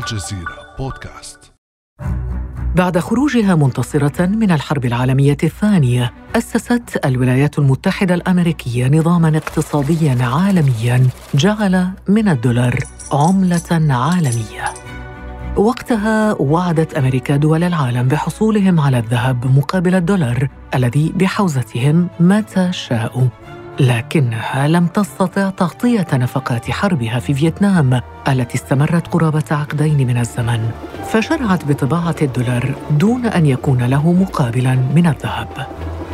الجزيرة بودكاست بعد خروجها منتصرة من الحرب العالمية الثانية، أسست الولايات المتحدة الأمريكية نظاماً اقتصادياً عالمياً جعل من الدولار عملة عالمية. وقتها وعدت أمريكا دول العالم بحصولهم على الذهب مقابل الدولار الذي بحوزتهم متى شاءوا لكنها لم تستطع تغطية نفقات حربها في فيتنام التي استمرت قرابة عقدين من الزمن. فشرعت بطباعة الدولار دون أن يكون له مقابلا من الذهب.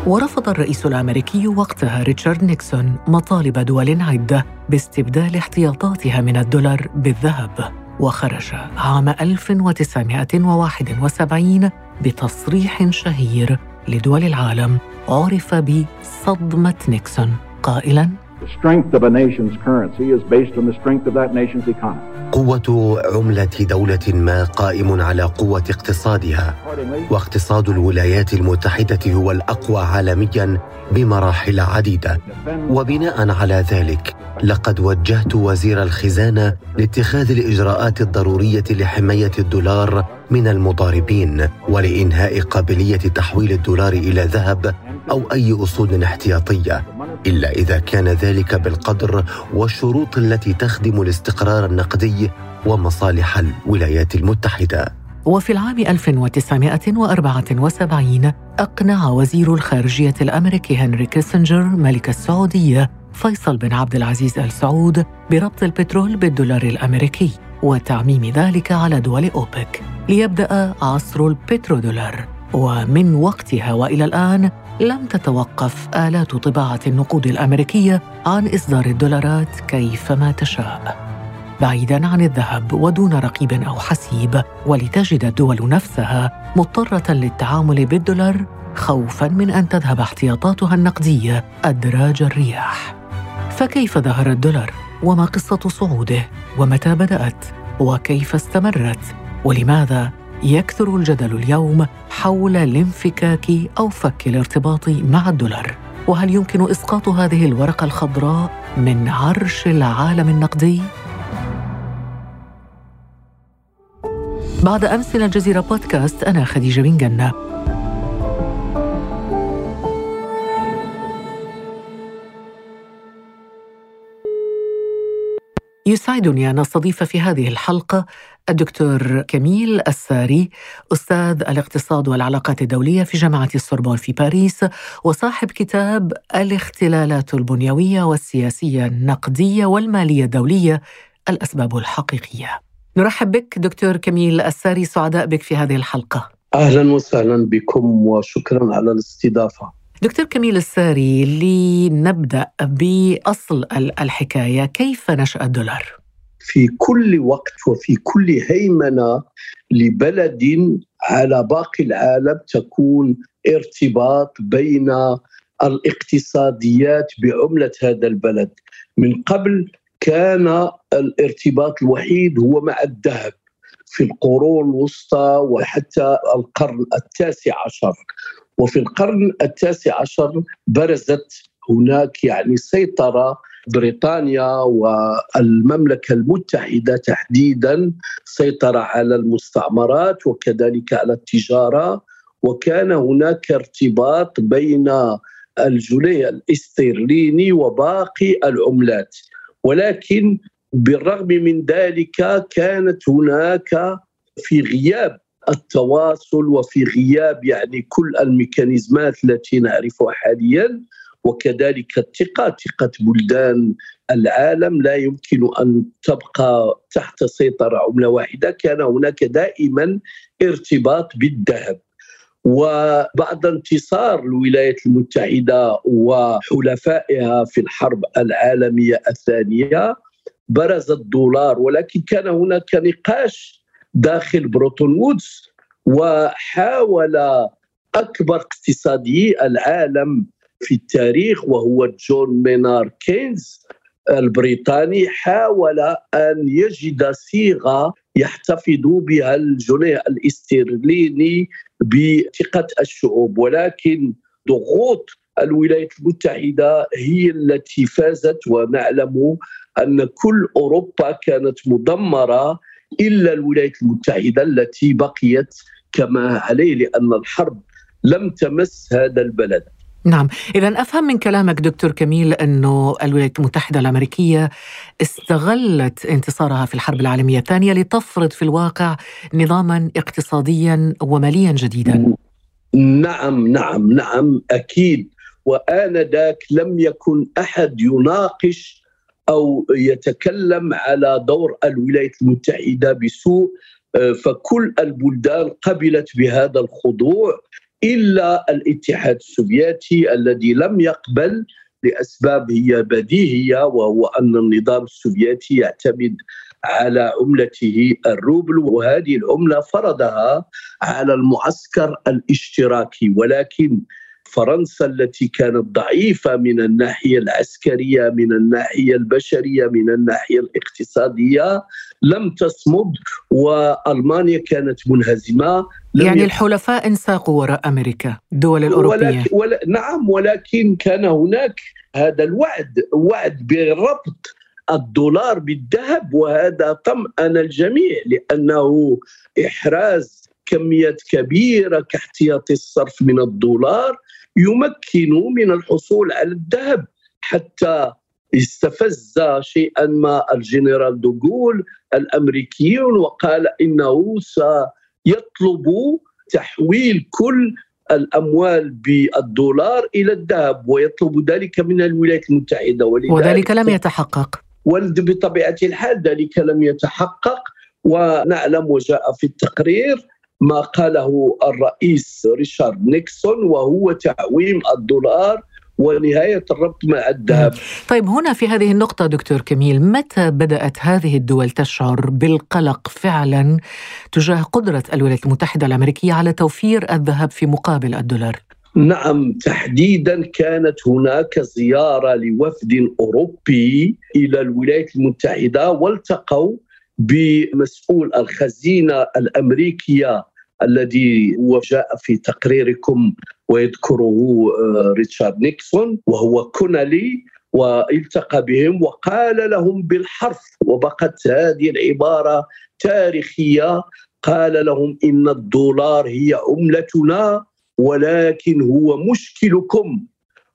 ورفض الرئيس الأمريكي وقتها ريتشارد نيكسون مطالب دول عدة باستبدال احتياطاتها من الدولار بالذهب وخرج عام 1971 بتصريح شهير لدول العالم عرف بصدمة نيكسون. قائلا؟ The strength of a nation's currency is based on the strength of that nation's economy. قوة عملة دولة ما قائم على قوة اقتصادها، واقتصاد الولايات المتحدة هو الأقوى عالميا بمراحل عديدة، وبناء على ذلك لقد وجهت وزير الخزانة لاتخاذ الإجراءات الضرورية لحماية الدولار من المضاربين ولإنهاء قابلية تحويل الدولار إلى ذهب أو أي أصول احتياطية، إلا إذا كان ذلك بالقدر والشروط التي تخدم الاستقرار النقدي ومصالح الولايات المتحدة. وفي العام 1974 أقنع وزير الخارجية الأمريكي هنري كيسنجر ملك السعودية فيصل بن عبد العزيز آل سعود بربط البترول بالدولار الأمريكي وتعميم ذلك على دول أوبك ليبدأ عصر البترودولار ومن وقتها وإلى الآن لم تتوقف آلات طباعة النقود الأمريكية عن إصدار الدولارات كيفما تشاء. بعيدا عن الذهب ودون رقيب أو حسيب ولتجد الدول نفسها مضطرة للتعامل بالدولار خوفا من أن تذهب احتياطاتها النقدية أدراج الرياح. فكيف ظهر الدولار؟ وما قصة صعوده؟ ومتى بدأت؟ وكيف استمرت؟ ولماذا يكثر الجدل اليوم حول الانفكاك أو فك الارتباط مع الدولار. وهل يمكن إسقاط هذه الورقة الخضراء من عرش العالم النقدي؟ بعد أمس من الجزيرة بودكاست أنا خديجة بن جنة. يسعدني أن أستضيف في هذه الحلقة الدكتور كميل الساري أستاذ الاقتصاد والعلاقات الدولية في جامعة السوربون في باريس وصاحب كتاب الاختلالات البنيوية والسياسية النقدية والمالية الدولية الأسباب الحقيقية. نرحب بك دكتور كميل الساري سعداء بك في هذه الحلقة. أهلا وسهلا بكم وشكرا على الاستضافة. دكتور كميل الساري لنبدأ بأصل الحكاية كيف نشأ الدولار؟ في كل وقت وفي كل هيمنة لبلد على باقي العالم تكون ارتباط بين الاقتصاديات بعملة هذا البلد. من قبل كان الارتباط الوحيد هو مع الذهب في القرون الوسطى وحتى القرن التاسع عشر. وفي القرن التاسع عشر برزت هناك يعني سيطرة بريطانيا والمملكة المتحدة تحديدا سيطرة على المستعمرات وكذلك على التجارة وكان هناك ارتباط بين الجنيه الاسترليني وباقي العملات. ولكن بالرغم من ذلك كانت هناك في غياب التواصل وفي غياب يعني كل الميكانيزمات التي نعرفها حاليا وكذلك الثقة ثقة بلدان العالم لا يمكن أن تبقى تحت سيطرة عملة واحدة. كان هناك دائما ارتباط بالذهب. وبعد انتصار الولايات المتحدة وحلفائها في الحرب العالمية الثانية برز الدولار. ولكن كان هناك نقاش داخل بريتون وودز وحاول أكبر اقتصادي العالم في التاريخ وهو جون مينار كينز البريطاني حاول أن يجد صيغة يحتفظ بها الجنيه الاسترليني بثقة الشعوب. ولكن ضغوط الولايات المتحدة هي التي فازت ونعلم أن كل أوروبا كانت مدمرة إلا الولايات المتحدة التي بقيت كما عليه لأن الحرب لم تمس هذا البلد. نعم. إذا أفهم من كلامك دكتور كميل أنه الولايات المتحدة الأمريكية استغلت انتصارها في الحرب العالمية الثانية لتفرض في الواقع نظاما اقتصاديا وماليا جديدا. نعم نعم نعم أكيد. وآنذاك لم يكن أحد يناقش أو يتكلم على دور الولايات المتحدة بسوء فكل البلدان قبلت بهذا الخضوع. إلا الاتحاد السوفيتي الذي لم يقبل لأسباب هي بديهية وهو أن النظام السوفيتي يعتمد على عملته الروبل وهذه العملة فرضها على المعسكر الاشتراكي. ولكن فرنسا التي كانت ضعيفة من الناحية العسكرية من الناحية البشرية من الناحية الاقتصادية لم تصمد وألمانيا كانت منهزمة يعني الحلفاء انساقوا وراء أمريكا الدول الأوروبية. ولكن ولا نعم ولكن كان هناك هذا الوعد وعد بربط الدولار بالذهب وهذا طمأن الجميع لأنه إحراز كميات كبيرة كاحتياطي الصرف من الدولار يمكن من الحصول على الذهب حتى استفز شيئا ما الجنرال دوغول الأمريكيون وقال إنه سيطلب تحويل كل الأموال بالدولار إلى الذهب ويطلب ذلك من الولايات المتحدة. وذلك لم يتحقق. بطبيعة الحال ذلك لم يتحقق. ونعلم وجاء في التقرير ما قاله الرئيس ريشارد نيكسون وهو تعويم الدولار ونهاية الربط مع الذهب طيب هنا في هذه النقطة دكتور كميل متى بدأت هذه الدول تشعر بالقلق فعلا تجاه قدرة الولايات المتحدة الأمريكية على توفير الذهب في مقابل الدولار؟ نعم تحديدا كانت هناك زيارة لوفد أوروبي إلى الولايات المتحدة والتقوا بمسؤول الخزينة الأمريكية الذي هو جاء في تقريركم ويذكره آه، ريتشارد نيكسون وهو كونالي والتقى بهم وقال لهم بالحرف وبقت هذه العبارة تاريخية. قال لهم إن الدولار هي عملتنا ولكن هو مشكلكم.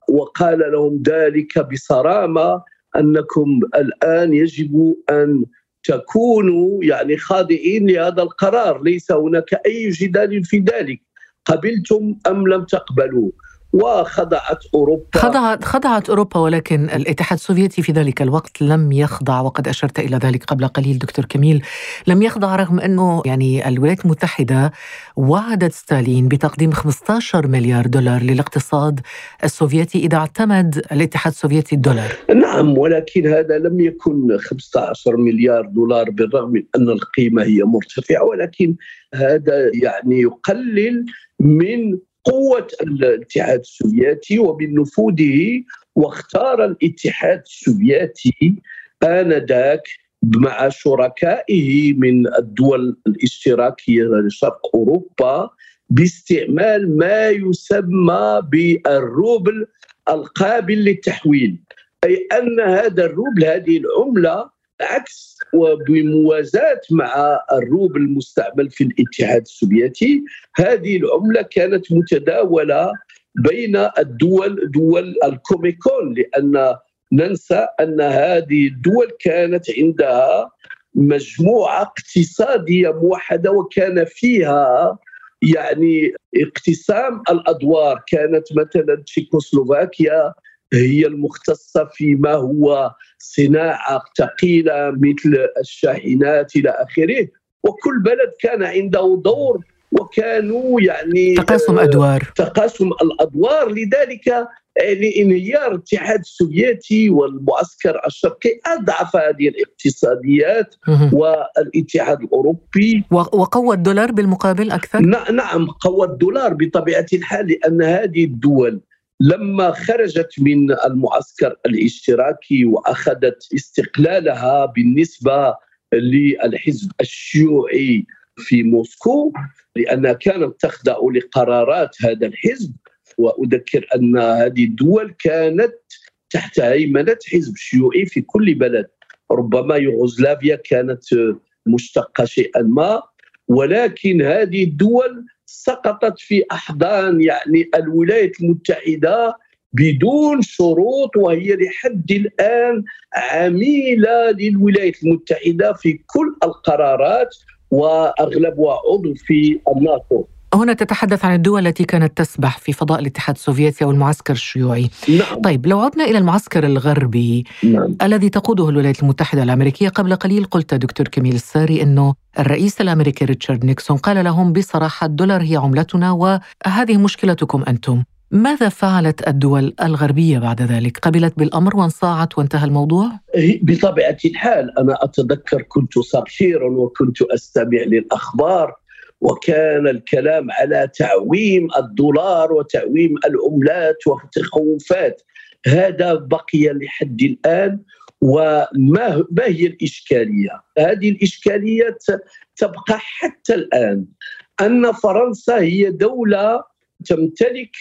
وقال لهم ذلك بصرامة أنكم الآن يجب أن تكونوا يعني خاضعين لهذا القرار. ليس هناك أي جدال في ذلك. قبلتم أم لم تقبلوا؟ وخضعت أوروبا. خضعت خضعت أوروبا ولكن الاتحاد السوفيتي في ذلك الوقت لم يخضع وقد أشرت إلى ذلك قبل قليل دكتور كميل. لم يخضع رغم أنه يعني الولايات المتحدة وعدت ستالين بتقديم 15 مليار دولار للاقتصاد السوفيتي إذا اعتمد الاتحاد السوفيتي الدولار. نعم ولكن هذا لم يكن 15 مليار دولار بالرغم من أن القيمة هي مرتفعة ولكن هذا يعني يقلل من قوة الاتحاد السوفيتي ومن نفوذه واختار الاتحاد السوفيتي آنذاك مع شركائه من الدول الاشتراكية لشرق أوروبا باستعمال ما يسمى بالروبل القابل للتحويل. أي أن هذا الروبل هذه العملة عكس وبموازاة مع الروبل المستعمل في الاتحاد السوفيتي هذه العملة كانت متداولة بين الدول دول الكوميكون لأن ننسى أن هذه الدول كانت عندها مجموعة اقتصادية موحدة وكان فيها يعني اقتسام الأدوار. كانت مثلا تشيكوسلوفاكيا هي المختصة فيما هو صناعة ثقيلة مثل الشاحنات إلى آخره. وكل بلد كان عنده دور وكانوا يعني تقاسم أدوار. تقاسم الأدوار. لذلك لانهيار الاتحاد السوفيتي والمعسكر الشرقي أضعف هذه الاقتصاديات والاتحاد الأوروبي. وقوى الدولار بالمقابل أكثر؟ نعم قوى الدولار بطبيعة الحال لأن هذه الدول لما خرجت من المعسكر الاشتراكي وأخذت استقلالها بالنسبة للحزب الشيوعي في موسكو لأنها كانت تخضع لقرارات هذا الحزب. وأذكر أن هذه الدول كانت تحت هيمنة حزب شيوعي في كل بلد. ربما يوغوسلافيا كانت مشتقة شيئا ما ولكن هذه الدول سقطت في أحضان يعني الولايات المتحدة بدون شروط وهي لحد الآن عميلة للولايات المتحدة في كل القرارات وأغلبها عضو في الناتو. هنا تتحدث عن الدول التي كانت تسبح في فضاء الاتحاد السوفيتي أو المعسكر الشيوعي. نعم. طيب لو عدنا إلى المعسكر الغربي نعم. الذي تقوده الولايات المتحدة الأمريكية قبل قليل قلت دكتور كميل الساري إنه الرئيس الأمريكي ريتشارد نيكسون قال لهم بصراحة الدولار هي عملتنا وهذه مشكلتكم أنتم. ماذا فعلت الدول الغربية بعد ذلك؟ قبلت بالأمر وانصاعت وانتهى الموضوع؟ بطبيعة الحال أنا أتذكر كنت صغيرا وكنت أستمع للأخبار وكان الكلام على تعويم الدولار وتعويم العملات وتخوفات هذا بقي لحد الآن وما ما هي الإشكالية؟ هذه الإشكالية تبقى حتى الآن. أن فرنسا هي دولة تمتلك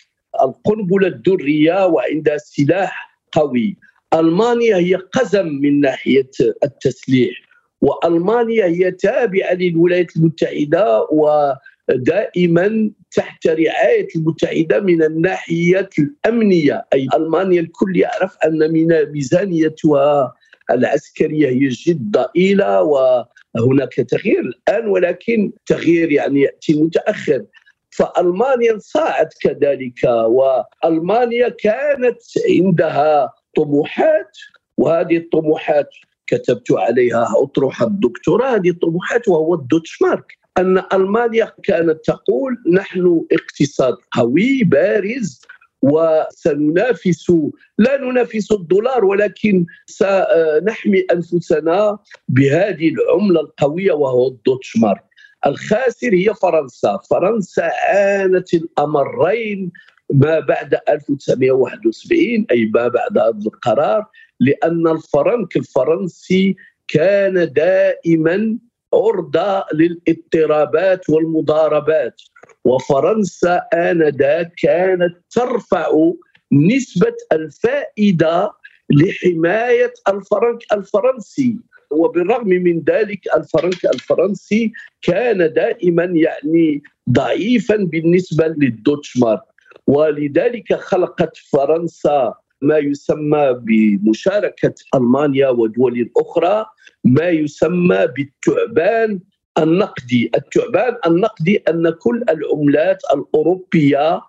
القنبلة الذريه وعندها سلاح قوي. ألمانيا هي قزم من ناحية التسليح. وألمانيا هي تابعة للولايات المتحدة ودائما تحت رعاية المتحدة من الناحيه الأمنية. أي ألمانيا الكل يعرف أن من ميزانيتها العسكرية هي جد ضئيله وهناك تغيير الآن ولكن تغيير يعني يأتي متأخر. فألمانيا انصاعت كذلك وألمانيا كانت عندها طموحات وهذه الطموحات كتبت عليها اطروحه الدكتوراه هذه الطموحات وهو الدوتشمارك أن ألمانيا كانت تقول نحن اقتصاد قوي بارز وسننافس لا ننافس الدولار ولكن سنحمي أنفسنا بهذه العملة القوية وهو الدوتشمارك الخاسر هي فرنسا. فرنسا عانت الأمرين ما بعد 1971 أي ما بعد هذا القرار لأن الفرنك الفرنسي كان دائما عرضة للاضطرابات والمضاربات. وفرنسا آنذاك كانت ترفع نسبة الفائدة لحماية الفرنك الفرنسي. وبالرغم من ذلك الفرنك الفرنسي كان دائما يعني ضعيفا بالنسبة للدوتشمارك. ولذلك خلقت فرنسا ما يسمى بمشاركة ألمانيا ودول أخرى ما يسمى بالتعبان النقدي، التعبان النقدي أن كل العملات الأوروبية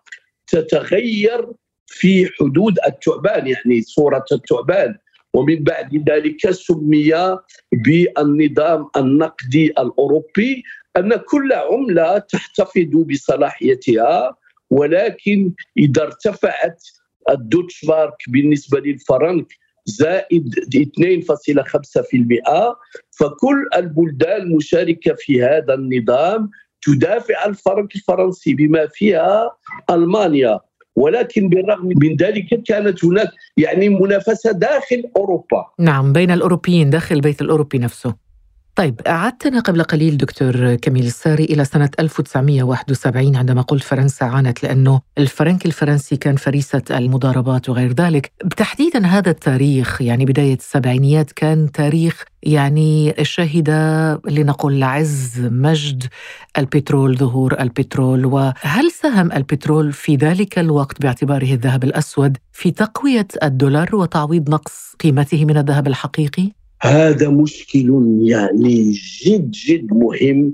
تتغير في حدود التعبان يعني صورة التعبان ومن بعد ذلك سمي بالنظام النقدي الأوروبي أن كل عملة تحتفظ بصلاحيتها. ولكن إذا ارتفعت الدوتشمارك بالنسبة للفرنك زائد 2.5% فكل البلدان المشاركة في هذا النظام تدافع الفرنك الفرنسي بما فيها ألمانيا. ولكن بالرغم من ذلك كانت هناك يعني منافسة داخل أوروبا. نعم بين الأوروبيين داخل البيت الأوروبي نفسه. طيب أعدتنا قبل قليل دكتور كميل الساري إلى سنة 1971 عندما قلت فرنسا عانت لأنه الفرنك الفرنسي كان فريسة المضاربات وغير ذلك تحديدا هذا التاريخ يعني بداية السبعينيات كان تاريخ يعني شهد لنقل عز مجد البترول ظهور البترول وهل ساهم البترول في ذلك الوقت باعتباره الذهب الأسود في تقوية الدولار وتعويض نقص قيمته من الذهب الحقيقي؟ هذا مشكل يعني جد جد مهم.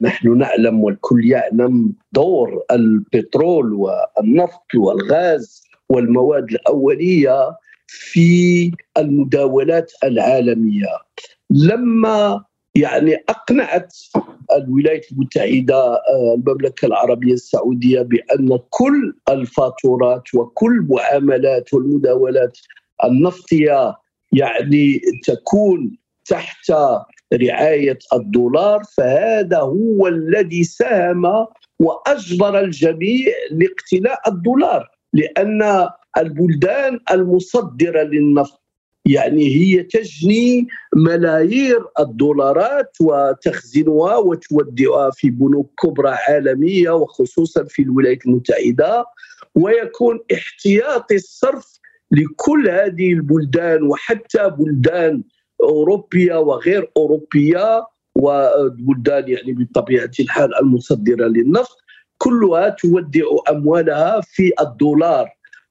نحن نعلم والكل يعلم دور البترول والنفط والغاز والمواد الأولية في المداولات العالمية. لما يعني أقنعت الولايات المتحدة المملكة العربية السعودية بأن كل الفاتورات وكل معاملات والمداولات النفطية يعني تكون تحت رعاية الدولار فهذا هو الذي ساهم وأجبر الجميع لاقتناء الدولار لأن البلدان المصدرة للنفط يعني هي تجني ملايير الدولارات وتخزنها وتودعها في بنوك كبرى عالمية وخصوصا في الولايات المتحدة ويكون احتياطي الصرف لكل هذه البلدان وحتى بلدان أوروبية وغير أوروبية وبلدان يعني بطبيعة الحال المصدرة للنفط كلها تودع أموالها في الدولار.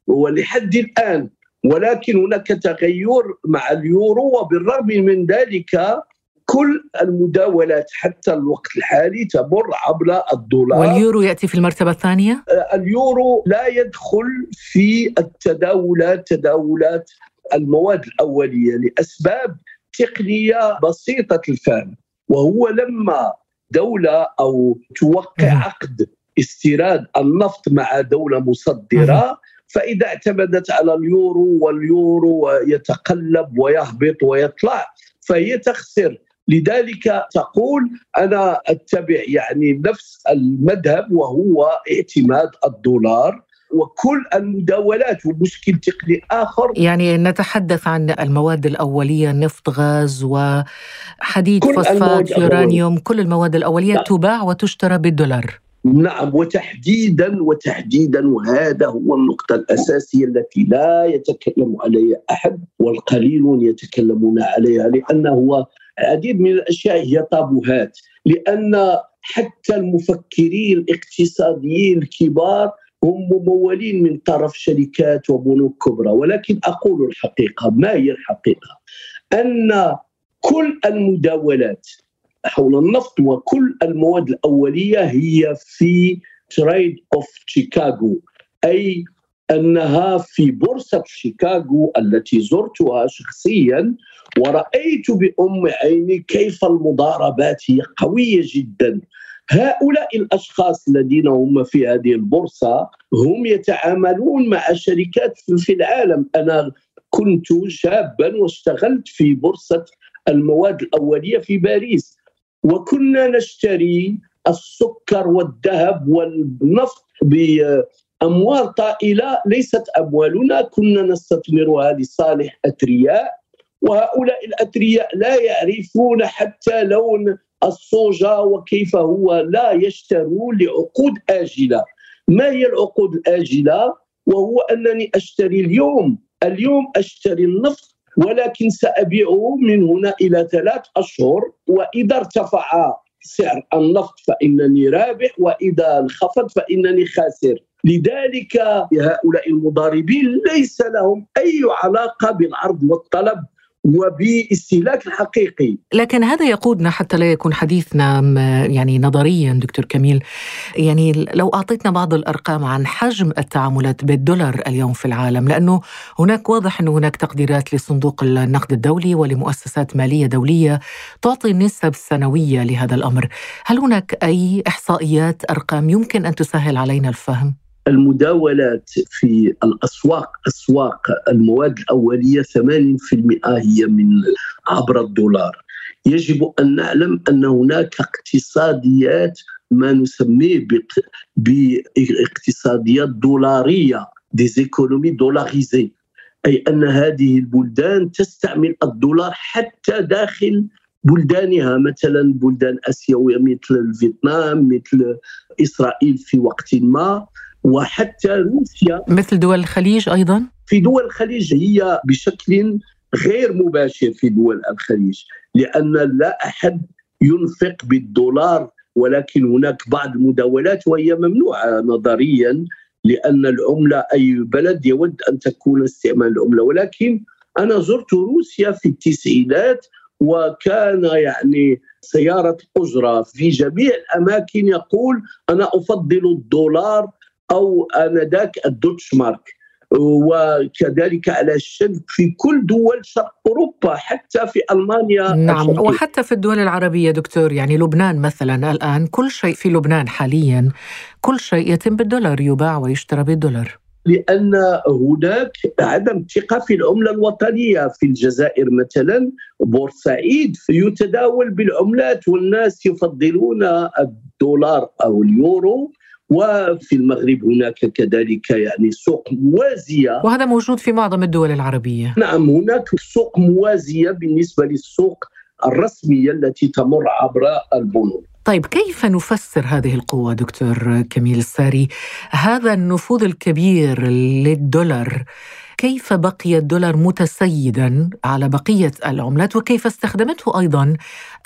ولحد الآن ولكن هناك تغير مع اليورو وبالرغم من ذلك كل المداولات حتى الوقت الحالي تمر عبر الدولار. واليورو يأتي في المرتبة الثانية؟ آه، اليورو لا يدخل في التداولات تداولات المواد الأولية لأسباب تقنية بسيطة الفهم وهو لما دولة أو توقع عقد استيراد النفط مع دولة مصدرة فإذا اعتمدت على اليورو واليورو يتقلب ويهبط ويطلع فهي تخسر لذلك تقول أنا أتبع يعني نفس المذهب وهو اعتماد الدولار وكل المداولات ومشكل تقني آخر يعني نتحدث عن المواد الأولية نفط غاز وحديد فوسفات يورانيوم كل المواد الأولية لا. نعم. تباع وتشترى بالدولار نعم وتحديدا وتحديدا وهذا هو النقطة الأساسية التي لا يتكلم عليها أحد والقليلون يتكلمون عليها لأنه هو العديد من الأشياء هي طابوهات لأن حتى المفكرين الاقتصاديين الكبار هم ممولين من طرف شركات وبنوك كبرى ولكن أقول الحقيقة ما هي الحقيقة؟ أن كل المداولات حول النفط وكل المواد الأولية هي في Trade of Chicago أي أنها في بورصة شيكاغو التي زرتها شخصيا ورأيت بأم عيني كيف المضاربات هي قوية جدا. هؤلاء الأشخاص الذين هم في هذه البورصة هم يتعاملون مع شركات في العالم. أنا كنت شابا واشتغلت في بورصة المواد الأولية في باريس وكنا نشتري السكر والذهب والنفط بأموال طائلة ليست أموالنا. كنا نستثمرها لصالح اثرياء وهؤلاء الاثرياء لا يعرفون حتى لون الصوجة وكيف هو لا يشترون لعقود آجلة. ما هي العقود الآجلة؟ وهو أنني أشتري اليوم. اليوم أشتري النفط ولكن سأبيعه من هنا إلى ثلاث أشهر. وإذا ارتفع سعر النفط فإنني رابح وإذا انخفض فإنني خاسر. لذلك هؤلاء المضاربين ليس لهم أي علاقة بالعرض والطلب. وباستهلاك الحقيقي. لكن هذا يقودنا حتى لا يكون حديثنا يعني نظريا دكتور كميل. يعني لو أعطيتنا بعض الأرقام عن حجم التعاملات بالدولار اليوم في العالم لأنه هناك واضح أنه هناك تقديرات لصندوق النقد الدولي ولمؤسسات مالية دولية تعطي النسب السنوية لهذا الأمر. هل هناك أي إحصائيات أرقام يمكن أن تسهل علينا الفهم؟ المداولات في الأسواق أسواق المواد الأولية 80% هي من عبر الدولار. يجب أن نعلم أن هناك اقتصاديات ما نسميه باقتصاديات دولارية ديزيكونومي دولاريزي. أي أن هذه البلدان تستعمل الدولار حتى داخل بلدانها مثلا بلدان آسيوية مثل فيتنام مثل إسرائيل في وقت ما. وحتى روسيا مثل دول الخليج أيضا؟ في دول الخليج هي بشكل غير مباشر في دول الخليج لأن لا أحد ينفق بالدولار ولكن هناك بعض المداولات وهي ممنوعة نظريا لأن العملة أي بلد يود أن تكون استعمال العملة. ولكن أنا زرت روسيا في التسعينات وكان يعني سيارة اجره في جميع الأماكن يقول أنا أفضل الدولار أو آنذاك الدوتش مارك وكذلك على الشد في كل دول شرق أوروبا حتى في ألمانيا نعم الشرقية. وحتى في الدول العربية دكتور. يعني لبنان مثلا الآن كل شيء في لبنان حاليا كل شيء يتم بالدولار يباع ويشترى بالدولار. لأن هناك عدم ثقة في العملة الوطنية. في الجزائر مثلا بورسعيد يتداول بالعملات والناس يفضلون الدولار أو اليورو. وفي المغرب هناك كذلك يعني سوق موازية. وهذا موجود في معظم الدول العربية. نعم هناك سوق موازية بالنسبة للسوق الرسميه التي تمر عبر البنوك. طيب كيف نفسر هذه القوة دكتور كميل الساري؟ هذا النفوذ الكبير للدولار كيف بقي الدولار متسيدا على بقية العملات وكيف استخدمته أيضا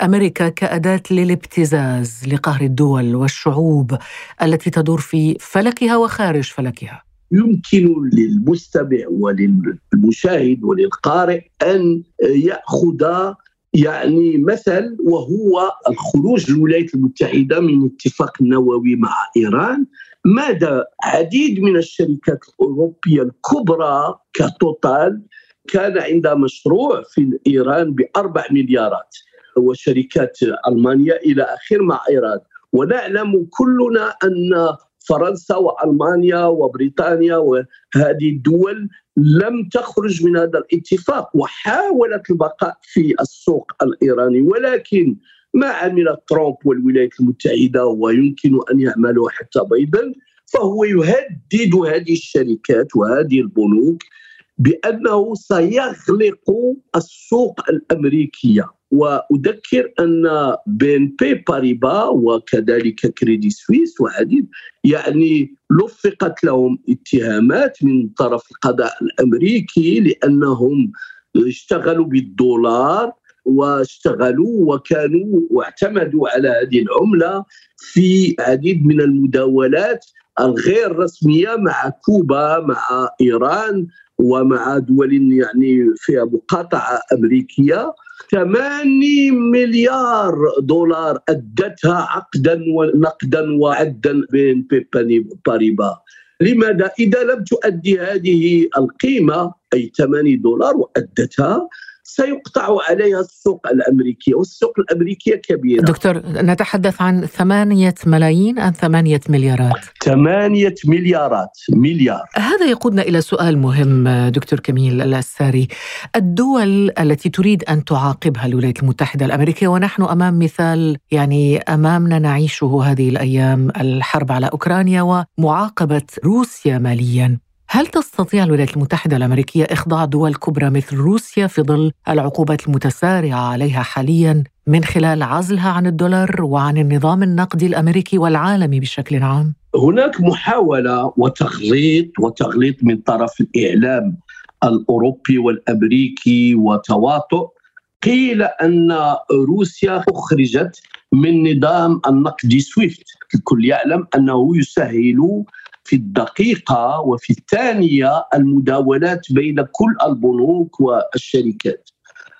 أمريكا كأداة للابتزاز لقهر الدول والشعوب التي تدور في فلكها وخارج فلكها. يمكن للمستمع وللمشاهد وللقارئ أن يأخذ يعني مثل وهو الخروج الولايات المتحدة من اتفاق نووي مع إيران ماذا عديد من الشركات الأوروبية الكبرى كتوتال كان عندها مشروع في إيران بأربع مليارات وشركات المانيا إلى اخره مع إيران. ونعلم كلنا أن فرنسا وألمانيا وبريطانيا وهذه الدول لم تخرج من هذا الاتفاق وحاولت البقاء في السوق الإيراني. ولكن ما عمل ترامب والولايات المتحدة ويمكن أن يعملوا حتى بيضا فهو يهدد هذه الشركات وهذه البنوك بأنه سيغلق السوق الأمريكية. وأذكر أن بين بي باريبا وكذلك كريدي سويس وعديد يعني لفقت لهم اتهامات من طرف القضاء الأمريكي لأنهم اشتغلوا بالدولار واشتغلوا وكانوا واعتمدوا على هذه العملة في عديد من المداولات الغير رسمية مع كوبا مع إيران ومع دول يعني فيها مقاطعة أمريكية. 8 مليار دولار أدتها عقدا ونقدا وعدا بين بيباني باريبا لماذا؟ إذا لم تؤدي هذه القيمة أي 8 دولار وأدتها سيقطع عليها السوق الأمريكية والسوق الأمريكية كبيرة. دكتور نتحدث عن ثمانية ملايين أم ثمانية مليارات؟ ثمانية مليارات مليار. هذا يقودنا إلى سؤال مهم دكتور كميل الأساري الدول التي تريد أن تعاقبها الولايات المتحدة الأمريكية ونحن أمام مثال يعني أمامنا نعيشه هذه الأيام الحرب على أوكرانيا ومعاقبة روسيا ماليا. هل تستطيع الولايات المتحدة الأمريكية إخضاع دول كبرى مثل روسيا في ظل العقوبات المتسارعة عليها حاليا من خلال عزلها عن الدولار وعن النظام النقدي الأمريكي والعالمي بشكل عام؟ هناك محاولة وتغليط وتغليط من طرف الإعلام الأوروبي والأمريكي وتواطؤ قيل أن روسيا أخرجت من نظام النقد سويفت الكل يعلم أنه يسهل في الدقيقة وفي الثانية المداولات بين كل البنوك والشركات.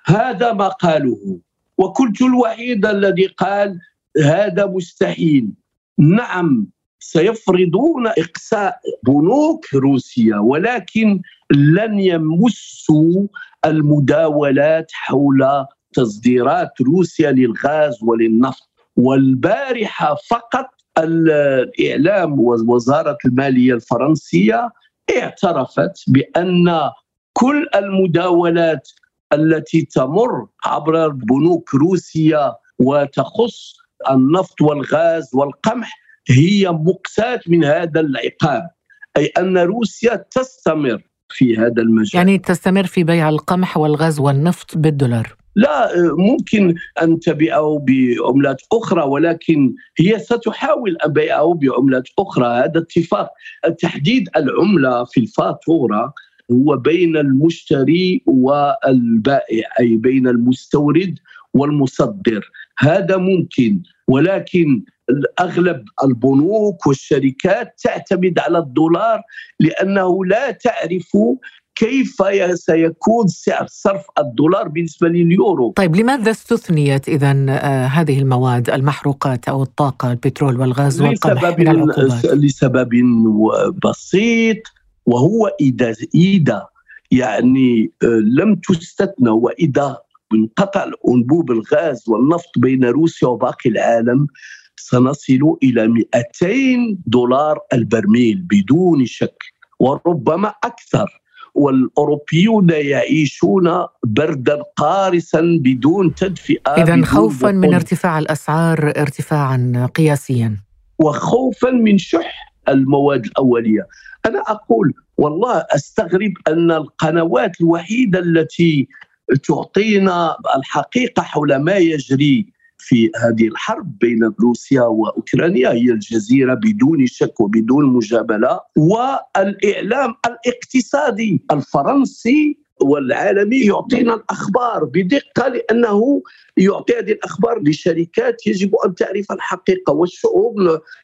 هذا ما قالوه وكنت الوحيد الذي قال هذا مستحيل. نعم سيفرضون إقساء بنوك روسيا ولكن لن يمسوا المداولات حول تصديرات روسيا للغاز وللنفط والبارحة فقط الإعلام ووزارة المالية الفرنسية اعترفت بأن كل المداولات التي تمر عبر بنوك روسيا وتخص النفط والغاز والقمح هي مقساة من هذا العقاب. أي أن روسيا تستمر في هذا المجال. يعني تستمر في بيع القمح والغاز والنفط بالدولار. لا ممكن أن تبيعه بعملات أخرى ولكن هي ستحاول أن بيعه بعملات أخرى. هذا اتفاق. تحديد العملة في الفاتورة هو بين المشتري والبائع أي بين المستورد والمصدر. هذا ممكن ولكن اغلب البنوك والشركات تعتمد على الدولار لأنه لا تعرف كيف سيكون سعر صرف الدولار بالنسبة لليورو؟ طيب لماذا استثنيت إذا آه، هذه المواد المحروقات أو الطاقة البترول والغاز والقمح من العقوبات؟ لسبب بسيط وهو إذا إذا يعني آه، لم تستثنى وإذا انقطع انبوب الغاز والنفط بين روسيا وباقي العالم سنصل إلى 200 دولار البرميل بدون شك وربما أكثر. والأوروبيون يعيشون بردا قارسا بدون تدفئة اذا خوفا من ارتفاع الأسعار ارتفاعا قياسيا. وخوفا من شح المواد الأولية. أنا أقول والله أستغرب أن القنوات الوحيدة التي تعطينا الحقيقة حول ما يجري في هذه الحرب بين روسيا وأوكرانيا هي الجزيرة بدون شك وبدون مجاملة. والإعلام الاقتصادي الفرنسي والعالمي يعطينا الأخبار بدقة لأنه يعطي هذه الأخبار لشركات يجب أن تعرف الحقيقة والشعوب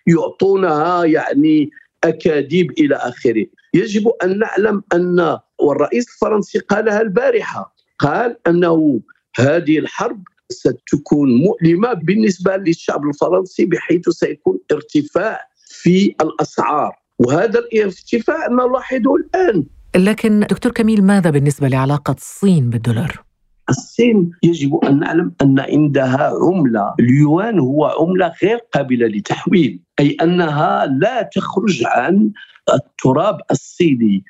يعطونها يعني أكاذيب إلى آخره. يجب أن نعلم أن والرئيس الفرنسي قالها البارحة قال أنه هذه الحرب ستكون مؤلمة بالنسبة للشعب الفرنسي بحيث سيكون ارتفاع في الأسعار. وهذا الارتفاع نلاحظه الآن. لكن دكتور كميل ماذا بالنسبة لعلاقة الصين بالدولار؟ الصين يجب أن نعلم أن عندها عملة. اليوان هو عملة غير قابلة للتحويل أي أنها لا تخرج عن التراب الصيني.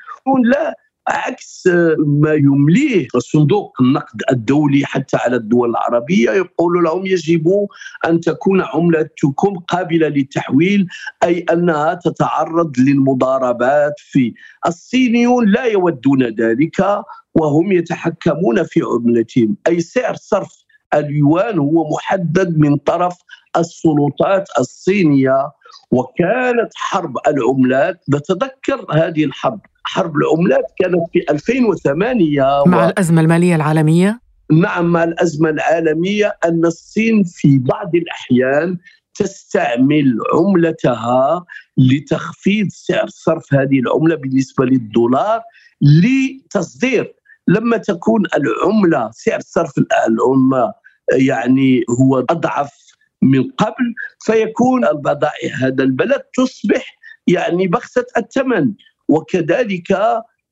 لا عكس ما يمليه صندوق النقد الدولي حتى على الدول العربية يقول لهم يجب أن تكون عملتكم قابلة للتحويل أي أنها تتعرض للمضاربات في الصينيون لا يودون ذلك وهم يتحكمون في عملتهم. أي سعر صرف اليوان هو محدد من طرف السلطات الصينية وكانت حرب العملات. نتذكر هذه الحرب حرب العملات كانت في 2008 مع و... الأزمة المالية العالمية؟ نعم مع الأزمة العالمية أن الصين في بعض الأحيان تستعمل عملتها لتخفيض سعر صرف هذه العملة بالنسبة للدولار لتصدير لما تكون العملة سعر صرف العملة يعني هو أضعف من قبل فيكون البضائع هذا البلد تصبح يعني بخسة الثمن وكذلك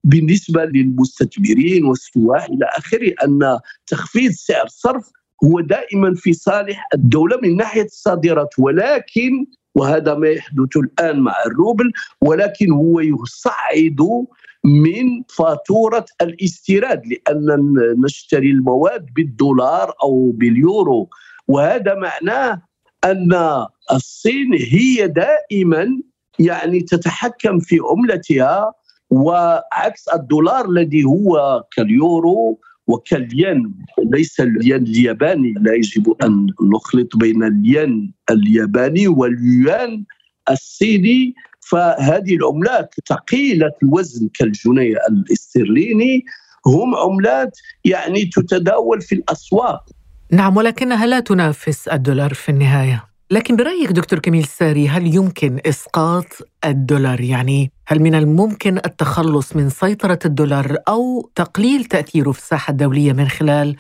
بالنسبة للمستثمرين والسواح إلى آخره أن تخفيض سعر الصرف هو دائما في صالح الدولة من ناحية الصادرات. ولكن وهذا ما يحدث الآن مع الروبل ولكن هو يصعد من فاتورة الاستيراد لأن نشتري المواد بالدولار أو باليورو. وهذا معناه أن الصين هي دائما يعني تتحكم في عملتها وعكس الدولار الذي هو كاليورو وكالين ليس الين الياباني. لا يجب أن نخلط بين الين الياباني واليوان الصيني. فهذه العملات ثقيلة الوزن كالجنيه الاسترليني. هم عملات يعني تتداول في الأسواق. نعم ولكنها لا تنافس الدولار في النهاية. لكن برأيك دكتور كميل ساري هل يمكن إسقاط الدولار يعني هل من الممكن التخلص من سيطرة الدولار أو تقليل تأثيره في الساحة الدولية من خلال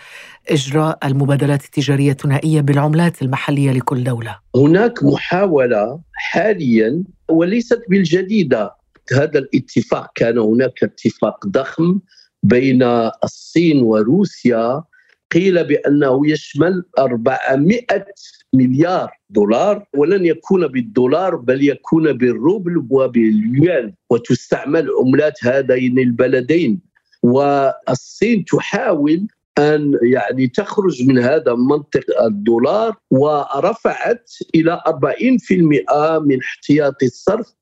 إجراء المبادلات التجارية الثنائية بالعملات المحلية لكل دولة؟ هناك محاولة حاليا وليست بالجديدة هذا الاتفاق كان هناك اتفاق ضخم بين الصين وروسيا قيل بأنه يشمل 400 مليار دولار ولن يكون بالدولار بل يكون بالروبل وباليوان وتستعمل عملات هذين البلدين. والصين تحاول أن يعني تخرج من هذا منطق الدولار ورفعت إلى 40% من احتياطي الصرف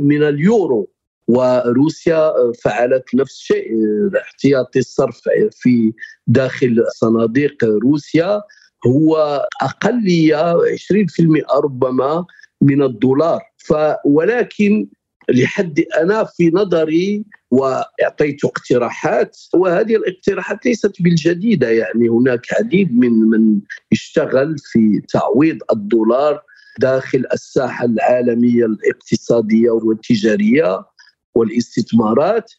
من اليورو. وروسيا فعلت نفس الشيء احتياطي الصرف في داخل صناديق روسيا. هو أقلية 20% ربما من الدولار. ف ولكن لحد أنا في نظري وأعطيت اقتراحات وهذه الاقتراحات ليست بالجديدة. يعني هناك عديد من من اشتغل في تعويض الدولار داخل الساحة العالمية الاقتصادية والتجارية والاستثمارات.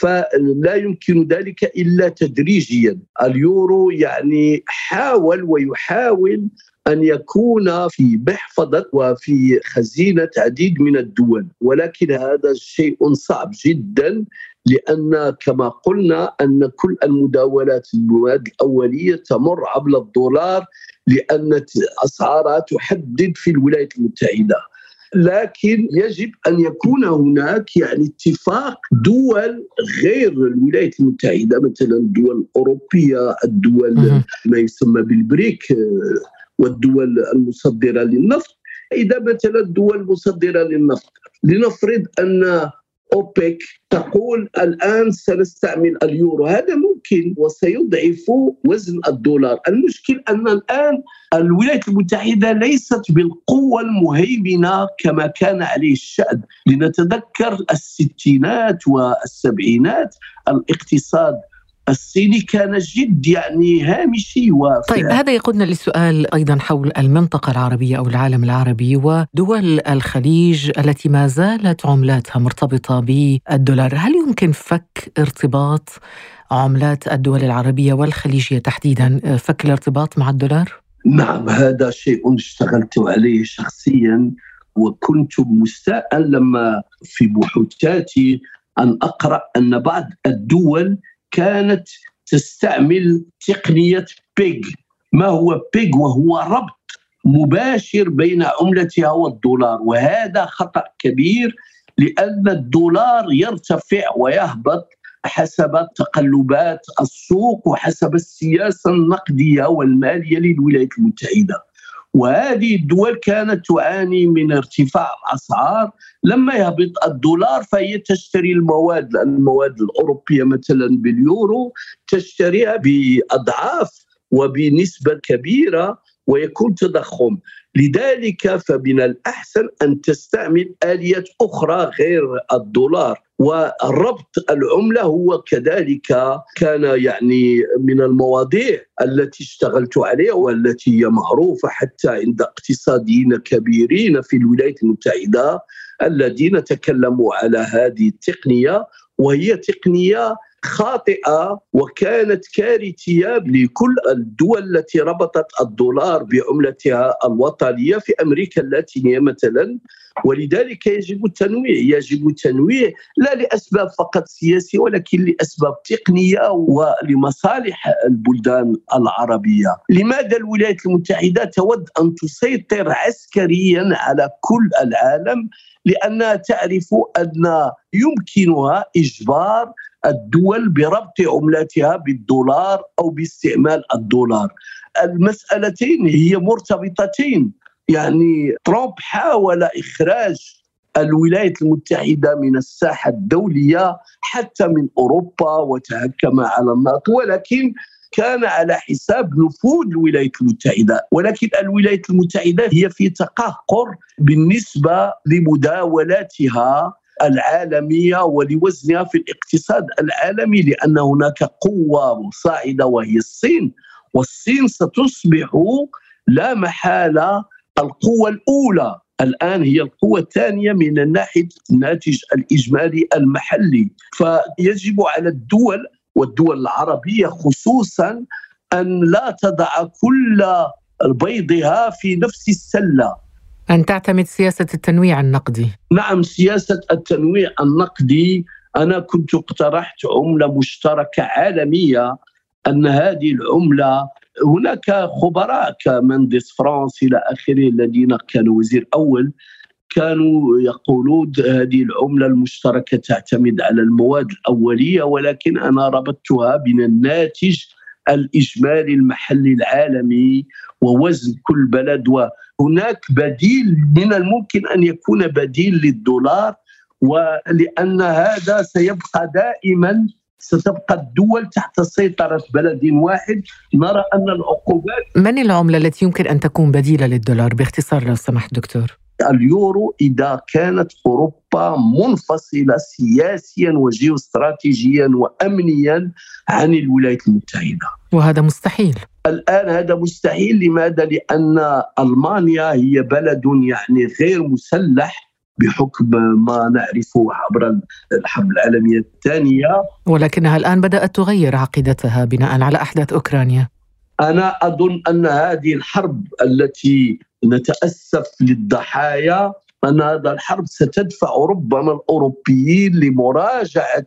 فلا يمكن ذلك إلا تدريجيا. اليورو يعني حاول ويحاول أن يكون في محفظه وفي خزينة عديد من الدول ولكن هذا شيء صعب جدا لأن كما قلنا أن كل المداولات المواد الأولية تمر عبر الدولار لأن اسعارها تحدد في الولايات المتحدة. لكن يجب أن يكون هناك يعني اتفاق دول غير الولايات المتحدة مثلا الدول الأوروبية الدول ما يسمى بالبريك آه، والدول المصدرة للنفط. إذا مثلا الدول المصدرة للنفط لنفرض أن أوبك تقول الآن سنستعمل اليورو. هذا ممكن وسيضعف وزن الدولار. المشكل أن الآن الولايات المتحدة ليست بالقوة المهيمنة كما كان عليه الشأن. لنتذكر الستينات والسبعينات الاقتصاد الصيني كان جد يعني هامشي طيب هذا يقودنا للسؤال أيضا حول المنطقة العربية أو العالم العربي ودول الخليج التي ما زالت عملاتها مرتبطة بالدولار، هل يمكن فك ارتباط عملات الدول العربية والخليجية تحديدا فك الارتباط مع الدولار؟ نعم هذا شيء اشتغلت عليه شخصيا وكنت مستاء لما في بحوثاتي أن أقرأ أن بعض الدول كانت تستعمل تقنية بيج. ما هو بيج؟ وهو ربط مباشر بين عملتها والدولار. وهذا خطأ كبير لأن الدولار يرتفع ويهبط حسب تقلبات السوق وحسب السياسة النقدية والمالية للولايات المتحدة. وهذه الدول كانت تعاني من ارتفاع الأسعار لما يهبط الدولار فهي تشتري المواد المواد الأوروبية مثلا باليورو تشتريها بأضعاف وبنسبة كبيرة ويكون تضخم. لذلك فمن الأحسن أن تستعمل آليات أخرى غير الدولار. والربط العملة هو كذلك كان يعني من المواضيع التي اشتغلت عليها والتي هي معروفة حتى عند اقتصاديين كبيرين في الولايات المتحدة الذين تكلموا على هذه التقنية وهي تقنية خاطئة وكانت كارثيه لكل الدول التي ربطت الدولار بعملتها الوطنية في أمريكا اللاتينية مثلا. ولذلك يجب التنويع يجب التنويع لا لأسباب فقط سياسية ولكن لأسباب تقنية ولمصالح البلدان العربية. لماذا الولايات المتحدة تود أن تسيطر عسكريا على كل العالم؟ لأنها تعرف أن يمكنها إجبار الدول بربط عملاتها بالدولار أو باستعمال الدولار. المسألتين هي مرتبطتين يعني ترامب حاول إخراج الولايات المتحدة من الساحة الدولية حتى من أوروبا وتهكم على الناطو ولكن كان على حساب نفوذ الولايات المتحدة ولكن الولايات المتحدة هي في تقهقر بالنسبة لمداولاتها العالمية ولوزنها في الاقتصاد العالمي لأن هناك قوة صاعده وهي الصين والصين ستصبح لا محالة القوة الأولى. الآن هي القوة الثانية من ناحية الناتج الإجمالي المحلي. فيجب على الدول والدول العربية خصوصا أن لا تضع كل بيضها في نفس السلة. أن تعتمد سياسة التنويع النقدي. نعم سياسة التنويع النقدي. أنا كنت اقترحت عملة مشتركة عالمية أن هذه العملة هناك خبراء كمندس فرانس إلى آخره الذين كانوا وزير أول كانوا يقولون هذه العملة المشتركة تعتمد على المواد الأولية ولكن أنا ربطتها بين الناتج الإجمالي المحلي العالمي ووزن كل بلد وهناك بديل من الممكن أن يكون بديل للدولار ولأن هذا سيبقى دائما ستبقى الدول تحت سيطرة بلد واحد. نرى أن العقوبات من العملة التي يمكن أن تكون بديلة للدولار؟ باختصار لو سمحت دكتور. اليورو إذا كانت أوروبا منفصلة سياسيا وجيوستراتيجيا وأمنيا عن الولايات المتحدة. وهذا مستحيل. الآن هذا مستحيل. لماذا؟ لأن ألمانيا هي بلد يعني غير مسلح بحكم ما نعرفه عبر الحرب العالمية الثانية. ولكنها الآن بدأت تغير عقيدتها بناء على أحداث أوكرانيا. أنا أظن أن هذه الحرب التي نتأسف للضحايا أن هذا الحرب ستدفع ربما الأوروبيين لمراجعة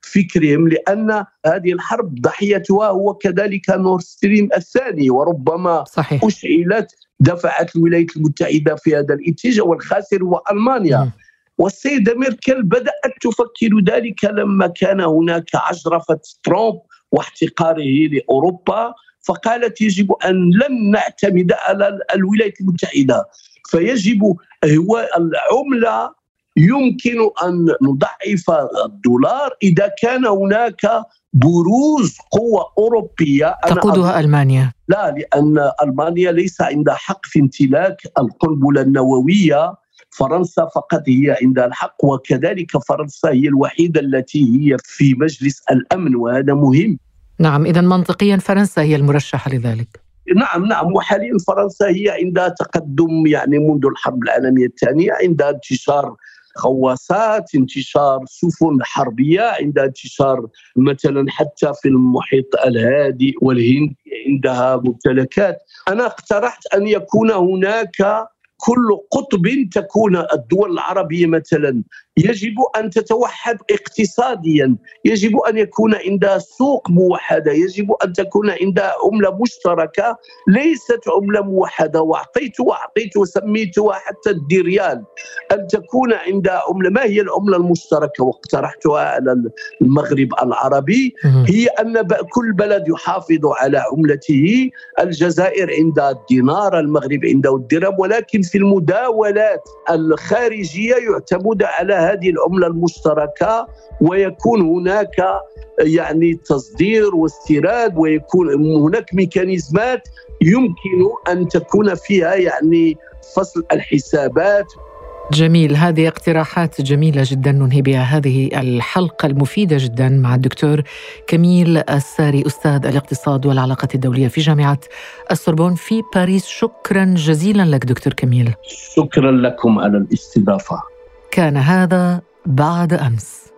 فكرهم لأن هذه الحرب ضحيتها هو كذلك نور ستريم الثاني وربما صحيح. أشعلت دفعت الولايات المتحدة في هذا الاتجاه والخاسر هو ألمانيا م. والسيدة ميركل بدأت تفكر ذلك لما كان هناك عجرفه ترامب واحتقاره لأوروبا فقالت يجب أن لن نعتمد على الولايات المتحدة. فيجب هو العملة يمكن أن نضعف الدولار إذا كان هناك بروز قوة أوروبية. تقودها ألمانيا. لا لأن ألمانيا ليس عندها حق في امتلاك القنبلة النووية. فرنسا فقط هي عندها الحق وكذلك فرنسا هي الوحيدة التي هي في مجلس الأمن وهذا مهم. نعم إذا منطقيا فرنسا هي المرشحة لذلك. نعم نعم وحاليا فرنسا هي عندها تقدم يعني منذ الحرب العالمية الثانية عندها انتشار غواصات انتشار سفن حربية عندها انتشار مثلا حتى في المحيط الهادئ والهند عندها ممتلكات. أنا اقترحت أن يكون هناك كل قطب تكون الدول العربية مثلا يجب أن تتوحد اقتصاديا يجب أن يكون عندها سوق موحدة يجب أن تكون عندها عملة مشتركة ليست عملة موحدة. وأعطيت وأعطيت وسميتها حتى الدريال أن تكون عندها عملة. ما هي العملة المشتركة؟ واقترحتها على المغرب العربي. هي أن كل بلد يحافظ على عملته. الجزائر عندها الدينار المغرب عنده الدرهم ولكن في المداولات الخارجية يعتمد على هذه العملة المشتركة ويكون هناك يعني تصدير واستيراد ويكون هناك ميكانيزمات يمكن أن تكون فيها يعني فصل الحسابات جميل. هذه اقتراحات جميلة جدا ننهي بها هذه الحلقة المفيدة جدا مع الدكتور كميل الساري أستاذ الاقتصاد والعلاقات الدولية في جامعة السوربون في باريس. شكرا جزيلا لك دكتور كميل. شكرا لكم على الاستضافة. كان هذا بعد أمس.